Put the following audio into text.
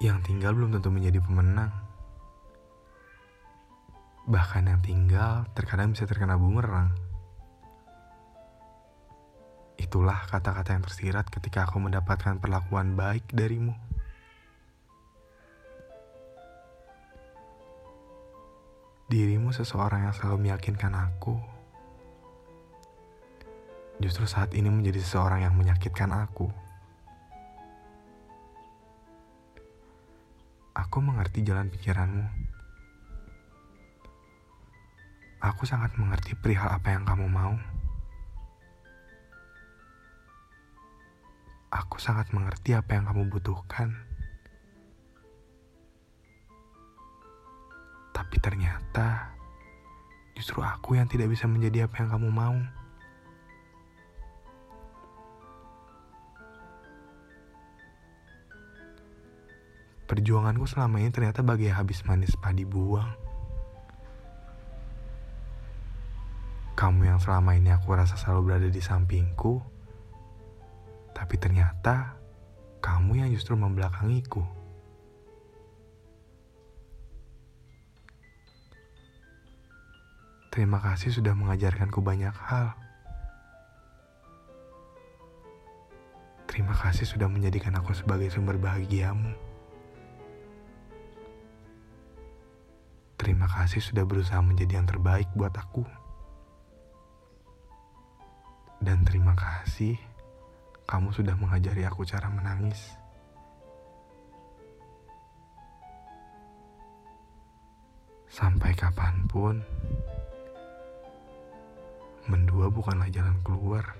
Yang tinggal belum tentu menjadi pemenang. Bahkan yang tinggal terkadang bisa terkena bumerang. Itulah kata-kata yang tersirat ketika aku mendapatkan perlakuan baik darimu. Dirimu seseorang yang selalu meyakinkan aku. Justru saat ini menjadi seseorang yang menyakitkan aku. Aku mengerti jalan pikiranmu. Aku sangat mengerti perihal apa yang kamu mau. Aku sangat mengerti apa yang kamu butuhkan. Tapi ternyata justru aku yang tidak bisa menjadi apa yang kamu mau. Perjuanganku selama ini ternyata bagai habis manis padi buang. Kamu yang selama ini aku rasa selalu berada di sampingku, tapi ternyata kamu yang justru membelakangiku. Terima kasih sudah mengajarkanku banyak hal. Terima kasih sudah menjadikan aku sebagai sumber bahagiamu. Terima kasih sudah berusaha menjadi yang terbaik buat aku. Dan terima kasih kamu sudah mengajari aku cara menangis. Sampai kapan pun, mendua bukanlah jalan keluar.